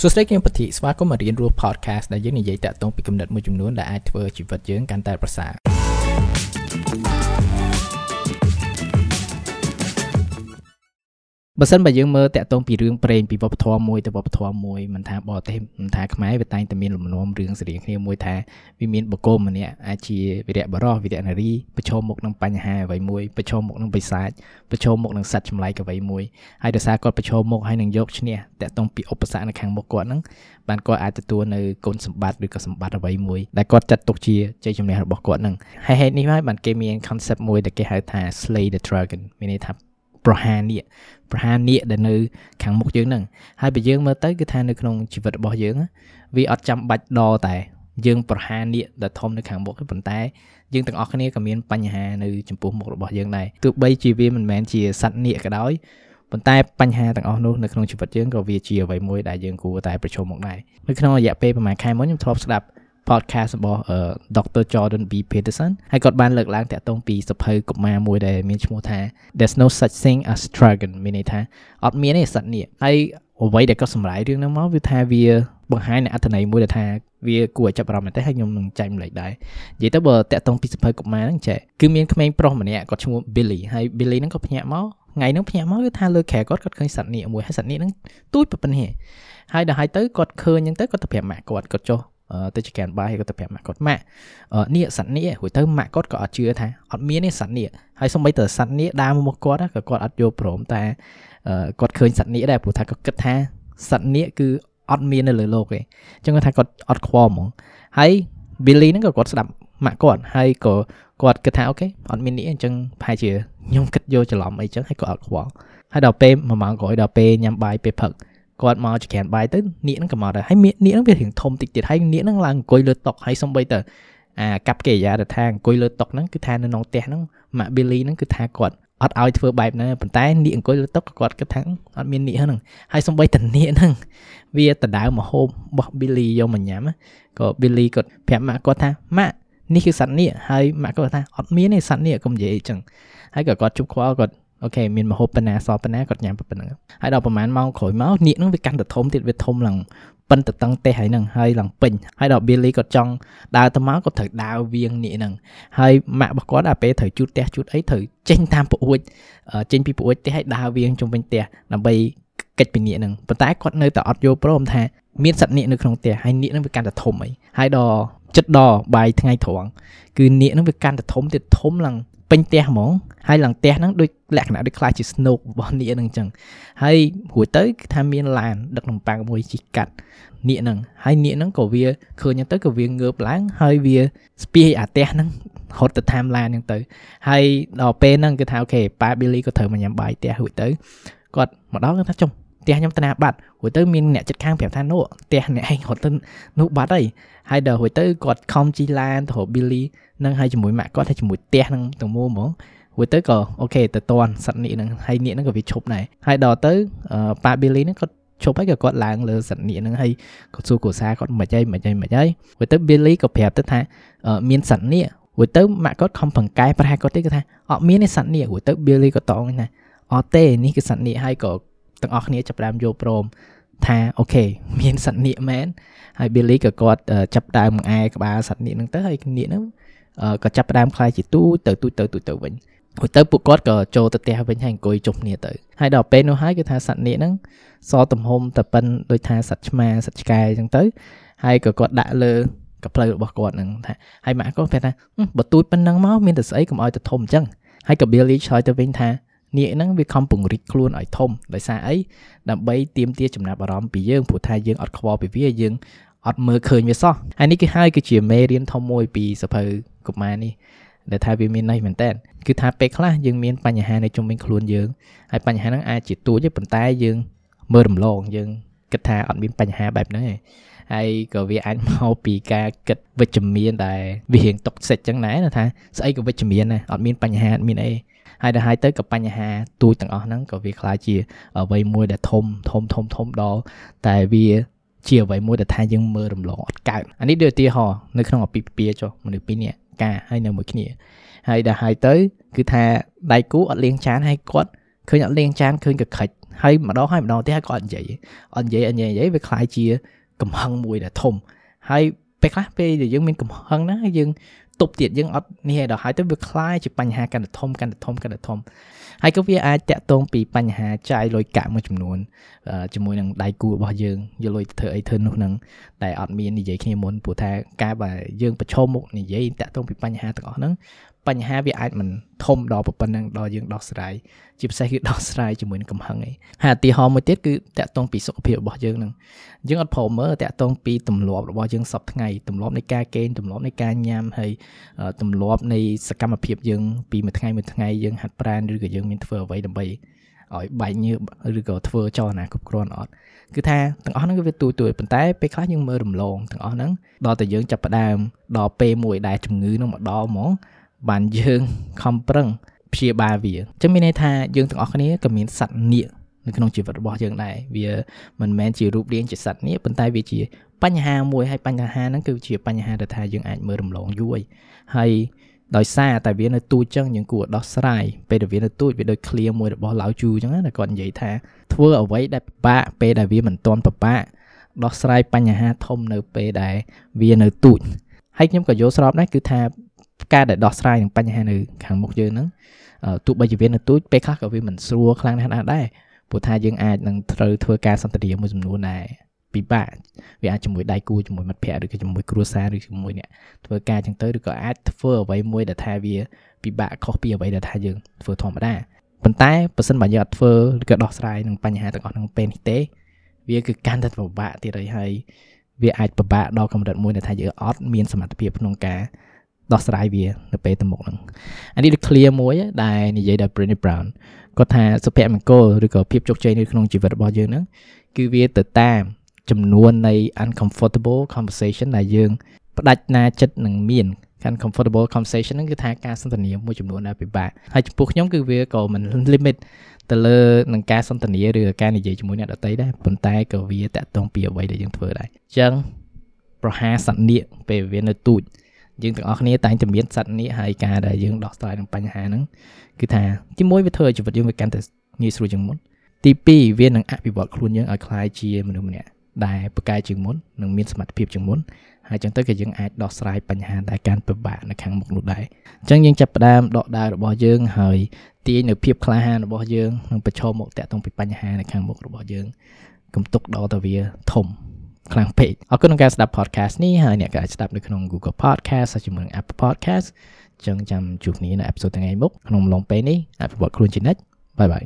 សួស្តីខ្ញុំពធីស្វាគមន៍មករៀនរស់ podcast ដែលយើងនិយាយតាក់ទងពីគំនិតមួយចំនួនដែលអាចធ្វើជីវិតយើងកាន់តែប្រសើរ បើសិនបើយើងមើលតាក់ទងពីរឿងព្រេងពីវប្បធម៌មួយទៅវប្បធម៌មួយមិនថាបរទេសមិនថាខ្មែរវាតែងតែមានលំនាំរឿងស្រដៀងគ្នាមួយថាវាមានបុគ្គលម្នាក់អាចជាវីរៈបរោះវីរៈនារីប្រឈមមុខនឹងបញ្ហាអ្វីមួយប្រឈមមុខនឹងបិសាចប្រឈមមុខនឹងសត្វចម្លែកអ្វីមួយហើយដោយសារគាត់ប្រឈមមុខហើយនឹងយកឈ្នះតាក់ទងពីឧបសគ្គនៅខាងមុខគាត់ហ្នឹងបានគាត់អាចទទួលនៅគុណសម្បត្តិឬក៏សម្បត្តិអ្វីមួយដែលគាត់ចាត់ទុកជាជ័យជំនះរបស់គាត់ហ្នឹងហើយហេតុនេះហើយបានគេមាន concept មួយដែលគេហៅថា slay the dragon មានន័យថា ប្រហារនាគប្រហារនាគដែលនៅខាងមុខយើងហ្នឹងហើយបើយើងមើលទៅគឺថានៅក្នុងជីវិតរបស់យើងវាអត់ចាំបាច់ដល់តែយើងប្រហារនាគដែលធំនៅខាងមុខទេប៉ុន្តែយើងទាំងអស់គ្នាក៏មានបញ្ហានៅចំពោះមុខរបស់យើងដែរទោះបីជាវាមិនមែនជាសត្វនាគក៏ដោយប៉ុន្តែបញ្ហាទាំងអស់នោះនៅក្នុងជីវិតយើងក៏វាជាអ្វីមួយដែលយើងគួរតែប្រឈមមុខដែរនៅក្នុងរយៈពេលប្រហែលខែមុនខ្ញុំធ្លាប់ស្ដាប់ podcast របស់ Dr. Jordan B Peterson ហើយគាត់បានលើកឡើងតាក់ទងពីសភៅកុមារមួយដែលមានឈ្មោះថា There's no such thing as dragon មានន័យថាអត់មានទេសត្វនេះហើយអ្វីដែលគាត់សម្រាយរឿងហ្នឹងមកវាថាវាបង្ហាញនៅអត្ថន័យមួយដែលថាវាគួរឲ្យចាប់អារម្មណ៍មែនទេហើយខ្ញុំនឹងចែកម្លែកដែរនិយាយទៅបើតាក់ទងពីសភៅកុមារហ្នឹងចេះគឺមានក្មេងប្រុសម្នាក់គាត់ឈ្មោះ Billy ហើយ Billy ហ្នឹងក៏ភ្ញាក់មកថ្ងៃហ្នឹងភ្ញាក់មកគឺថាលើខែគាត់គាត់ឃើញសត្វនាគមួយហើយសត្វនាគហ្នឹងទូចប៉ុណ្ណេះហើយដល់ហើយទៅគាត់ឃើញអញ្ចឹងទៅគាត់ទៅប្រាប់ម៉ាក់គាត់គាត់ចុះ ទៅចកានបាយគាត់ទៅប្រាប់ម៉ាក់គាត់ម៉ាក់នេះសត្វនេះរួចទៅម៉ាក់គាត់ក៏អត់ជឿថាអត់មានទេសត្វនេះហើយសូម្បីតែសត្វនេះដើរមកគាត់ក៏គាត់អត់យល់ព្រមតែគាត់ឃើញសត្វនេះដែរព្រោះថាគាត់គិតថាសត្វនេះគឺអត់មាននៅលើโลกទេអញ្ចឹងគាត់ថាគាត់អត់ខ្វល់ហ្មងហើយ Billy ហ្នឹងក៏គាត់ស្ដាប់ម៉ាក់គាត់ហើយក៏គាត់គិតថាអូខេអត់មាននេះអញ្ចឹងប្រហែលជាខ្ញុំគិតយកច្រឡំអីចឹងហើយក៏អត់ខ្វល់ហើយដល់ពេល1ម៉ោងក្រោយដល់ពេលញ៉ាំបាយពេលផឹក គាត់មកចក្រានបាយទៅនាគហ្នឹងក៏មកដែរហើយនាគហ្នឹងវារៀងធំតិចទៀតហើយនាគហ្នឹងឡើងអង្គុយលើតុហើយសំបីទៅអាកាប់កិរិយាទៅថាអង្គុយលើតុហ្នឹងគឺថានៅក្នុងផ្ទះហ្នឹងម៉ាក់ Billy ហ្នឹងគឺថាគាត់អត់ឲ្យធ្វើបែបហ្នឹងប៉ុន្តែនាគអង្គុយលើតុគាត់គិតថាអត់មាននាគហ្នឹងហើយសំបីតនាគហ្នឹងវាដដៅមកហូបរបស់ Billy យកមកញ៉ាំក៏ Billy គាត់ប្រាប់ម៉ាក់គាត់ថាម៉ាក់នេះគឺសត្វនាគហើយម៉ាក់គាត់ថាអត់មានទេសត្វនាគកុំនិយាយអញ្ចឹងហើយក៏គាត់ជប់ខ្វល់គាត់ អូខេមានមហូបប៉ុណ្ណាសល់ប៉ុណ្ណាគាត់ញ៉ាំប៉ុណ្ណឹងហើយដល់ប្រហែលម៉ោងក្រោយមកនាគហ្នឹងវាកាន់តែធំទៀតវាធំឡើងប៉ិនទៅតឹងទេហើយហ្នឹងហើយឡើងពេញហើយដល់ Billy គាត់ចង់ដើរទៅមកគាត់ត្រូវដើរវៀងនាគហ្នឹងហើយម៉ាក់របស់គាត់ដល់ពេលត្រូវជូតផ្ទះជូតអីត្រូវចេញតាមប្អួចចេញពីប្អួចផ្ទះហើយដើរវៀងជុំវិញផ្ទះដើម្បីកិច្ចពីនាគហ្នឹងប៉ុន្តែគាត់នៅតែអត់យល់ព្រមថាមានសត្វនាគនៅក្នុងផ្ទះហើយនាគហ្នឹងវាកាន់តែធំអីហើយដល់ចិត្តដល់បាយថ្ងៃត្រង់គឺនាគហ្នឹងវាកាន់តែធំទៀតធំឡើង ពេញផ្ទះហ្មងហើយឡើងផ្ទះហ្នឹងដូចលក្ខណៈដូចខ្លាចជា snook របស់នាគហ្នឹងអញ្ចឹងហើយរួចទៅគឺថាមានឡានដឹកនំប៉័ងមួយជិះកាត់នាគហ្នឹងហើយនាគហ្នឹងក៏វាឃើញទៅក៏វាងើបឡើងហើយវាស្ពាយអាផ្ទះហ្នឹងហត់ទៅតាមឡានហ្នឹងទៅហើយដល់ពេលហ្នឹងគឺថាអូខេប៉ា Billy ក៏ត្រូវមកញ៉ាំបាយផ្ទះរួចទៅគាត់មកដល់គាត់ថាចុះ ផ្ទះខ្ញុំតាបាត់រួចទៅមានអ្នកចិត្តខាងប្រាប់ថានោះផ្ទះអ្នកឯងរត់ទៅនោះបាត់ហើយហើយដល់រួចទៅគាត់ខំជីឡានទៅរក Billy នឹងហើយជាមួយម៉ាក់គាត់ហើយជាមួយផ្ទះនឹងទាំងមូលហ្មងរួចទៅក៏អូខេទៅតន់សត្វនេះនឹងហើយនេះនឹងក៏វាឈប់ដែរហើយដល់ទៅប៉ា Billy នឹងគាត់ឈប់ហើយក៏គាត់ឡើងលើសត្វនេះនឹងហើយគាត់សួរគ្រួសារគាត់មិនអីមិនអីមិនអីរួចទៅ Billy ក៏ប្រាប់ទៅថាមានសត្វនេះរួចទៅម៉ាក់គាត់ខំបង្កែប្រហែលគាត់ទេគាត់ថាអត់មានទេសត្វនេះរួចទៅ Billy ក៏តងថាអត់ទេនេះគឺសត្វនេះហើយក៏ ទាំងអស់គ្នាចាប់ផ្ដើមយល់ព្រមថាអូខេមានសត្វនាគមែនហើយ Billy ក៏គាត់ចាប់ដើមអែក្បាលសត្វនាគហ្នឹងទៅហើយនាគហ្នឹងក៏ចាប់ផ្ដើមខ្លាយជាទូទៅទូទៅទូទៅវិញរួចទៅពួកគាត់ក៏ចូលទៅផ្ទះវិញហើយអង្គុយជុំគ្នាទៅហើយដល់ពេលនោះហើយគឺថាសត្វនាគហ្នឹងសទំហំតែប៉ុនដូចថាសត្វឆ្មាសត្វឆ្កែអញ្ចឹងទៅហើយក៏គាត់ដាក់លើកផ្លូវរបស់គាត់ហ្នឹងថាហើយម៉ាក់គាត់ប្រាប់ថាបើទូចប៉ុណ្ណឹងមកមានតែស្អីកុំឲ្យទៅធំអញ្ចឹងហើយក៏ Billy ឆ្លើយទៅវិញថា នាគហ្នឹងវាខំពង្រីកខ្លួនឲ្យធំដោយសារអីដើម្បីទាមទារចំណាប់អារម្មណ៍ពីយើងព្រោះថាយើងអត់ខ្វល់ពីវាយើងអត់មើលឃើញវាសោះហើយនេះគឺហើយគឺជាមេរៀនធំមួយពីសភៅកុមារនេះដែលថាវាមានន័យមែនតើគឺថាពេលខ្លះយើងមានបញ្ហានៅជុំវិញខ្លួនយើងហើយបញ្ហាហ្នឹងអាចជាទូចទេប៉ុន្តែយើងមើលរំលងយើងគិតថាអត់មានបញ្ហាបែបហ្នឹងទេហើយក៏វាអាចមកពីការគិតវិជ្ជមានដែលវារៀងតុកសិចចឹងដែរថាស្អីក៏វិជ្ជមានដែរអត់មានបញ្ហាអត់មានអី ហើយដល់ហើយទៅក៏បញ្ហាទូចទាំងអស់ហ្នឹងក៏វាខ្លាចជាអ្វីមួយដែលធំធំធំធំដល់តែវាជាអ្វីមួយដែលថាយើងមើលរំលងអត់កើតអានេះដូចឧទាហរណ៍នៅក្នុងអពីពីចុះមនុស្សពីរនាក់ការហើយនៅមួយគ្នាហើយដល់ហើយទៅ គឺថាដៃគូអត់លាងចានហើយគាត់ឃើញអត់លាងចានឃើញកខិចហើយម្ដងហើយម្ដងទៀតហើយគាត់និយាយអត់និយាយអត់និយាយនិយាយវាខ្លាយជាកំហឹងមួយដែលធំហើយពេលខ្លះពេលដែលយើងមានកំហឹងណាយើង ទប់ទៀតយើងអត់នេះឯដល់ហើយទៅវាคล้ายជាបញ្ហាកាន់តែធំកាន់តែធំកាន់តែធំហើយក៏វាអាចតាក់ទងពីបញ្ហាចាយលុយកាក់មួយចំនួនជាមួយនឹងដៃគូរបស់យើងយកលុយទៅធ្វើអីធ្វើនោះនឹងតែអត់មាននិយាយគ្នាមុនព្រោះថាការបើយើងប្រឈមមុខនិយាយតាក់ទងពីបញ្ហាទាំងអស់ហ្នឹង បញ្ហាវាអាចមិនធំដល់ប៉ុណ្ណឹងដល់យើងដោះស្រាយជាពិសេសគឺដោះស្រាយជាមួយនឹងកំហឹងឯងហើយឧទាហរណ៍មួយទៀតគឺតាក់ទងពីសុខភាពរបស់យើងនឹងយើងអត់ព្រមមើលតាក់ទងពីទម្លាប់របស់យើងសពថ្ងៃទម្លាប់នៃការកេងទម្លាប់នៃការញ៉ាំហើយទម្លាប់នៃសកម្មភាពយើងពីមួយថ្ងៃមួយថ្ងៃយើងហាត់ប្រាណឬក៏យើងមានធ្វើអ្វីដើម្បីឲ្យបែកញើសឬក៏ធ្វើចលនាគ្រប់គ្រាន់អត់គឺថាទាំងអស់ហ្នឹងគឺវាទូទួយប៉ុន្តែពេលខ្លះយើងមើលរំលងទាំងអស់ហ្នឹងដល់តែយើងចាប់ផ្ដើមដល់ពេលមួយដែលជំងឺនឹងមកដល់ហ្មង បានយើងខំប្រឹងព្យាបាលវាអញ្ចឹងមានន័យថាយើងទាំងអស់គ្នាក៏មានសត្វនាគនៅក្នុងជីវិតរបស់យើងដែរវាមិនមែនជារូបរាងជាសត្វនាគប៉ុន្តែវាជាបញ្ហាមួយហើយបញ្ហាហ្នឹងគឺជាបញ្ហាដែលថាយើងអាចមើលរំលងយូរហើយដោយសារតែវានៅទូចចឹងយើងគួរដោះស្រាយពេលដែលវានៅទូចវាដូចឃ្លាមួយរបស់ឡាវជូចឹងណាគាត់និយាយថាធ្វើអ្វីដែលពិបាកពេលដែលវាមិនទាន់ពិបាកដោះស្រាយបញ្ហាធំនៅពេលដែលវានៅទូចហើយខ្ញុំក៏យល់ស្របដែរគឺថា ការដែលដោះស្រាយនឹងបញ្ហានៅខាងមុខយើងហ្នឹងទោះបីជាវានៅទូចពេលខ្លះក៏វាមិនស្រួលខ្លាំងណាស់ដែរព្រោះថាយើងអាចនឹងត្រូវធ្វើការសន្ទនាមួយចំនួនដែរពិបាកវាអាចជាមួយដៃគូជាមួយមិត្តភ័ក្តិឬក៏ជាមួយគ្រួសារឬជាមួយអ្នកធ្វើការចឹងទៅឬក៏អាចធ្វើអ្វីមួយដែលថាវាពិបាកខុសពីអ្វីដែលថាយើងធ្វើធម្មតាប៉ុន្តែបើសិនបើយើងអត់ធ្វើឬក៏ដោះស្រាយនឹងបញ្ហាទាំងអស់ក្នុងពេលនេះទេ វាគឺកាន់តែពិបាកទៀតហើយវាអាចពិបាកដល់កម្រិតមួយដែលថាយើងអត់មានសមត្ថភាពក្នុងការ ដោះស្រាយវានៅពេលទៅមុខហ្នឹងអានេះដូច clear មួយដែលនិយាយដោយ Brené Brown គាត់ថាសុភមង្គលឬក៏ភាពជោគជ័យនៅក្នុងជីវិតរបស់យើងហ្នឹងគឺវាទៅតាមចំនួននៃ uncomfortable conversation ដែលយើងផ្ដាច់ណាចិត្តនឹងមាន uncomfortable conversation ហ្នឹងគឺថាការសន្ទនាមួយចំនួនដែលពិបាកហើយចំពោះខ្ញុំគឺវាក៏មិន limit ទៅលើនឹងការសន្ទនាឬការនិយាយជាមួយអ្នកដទៃដែរប៉ុន្តែក៏វាតាក់ទងពីអ្វីដែលយើងធ្វើដែរអញ្ចឹងប្រហាសត្វនាគពេលវានៅទូច យើងទាំងអស់គ្នាតែងតែមានសត្វនេះហើយការដែលយើងដោះស្រាយនឹងបញ្ហាហ្នឹងគឺថាទីមួយវាធ្វើឲ្យជីវិតយើងវាកាន់តែងាយស្រួលជាងមុនទី2វានឹងអភិវឌ្ឍខ្លួនយើងឲ្យក្លាយជាមនុស្សម្នាក់ដែលប្រកែកជាងមុននិងមានសមត្ថភាពជាងមុនហើយចឹងទៅក៏យើងអាចដោះស្រាយបញ្ហាដែលកាន់ពិបាកនៅខាងមុខនោះដែរអញ្ចឹងយើងចាប់ផ្ដើមដកដៅរបស់យើងហើយទាញនៅភាពក្លាហានរបស់យើងនិងប្រឈមមុខតាក់ទងពីបញ្ហានៅខាងមុខរបស់យើងកុំទុកដល់តែវាធំ ខ្លាំងពេកអរគុណក្នុងការស្ដាប់ podcast នេះហើយអ្នកក៏អាចស្ដាប់នៅក្នុង Google Podcast ហើយជាមួយនឹង Apple Podcast ចឹងចាំជួបគ្នានៅអេពីសូតថ្ងៃមុខក្នុងអំឡុងពេលនេះអភិវឌ្ឍខ្លួនជានិច្ចបាយបាយ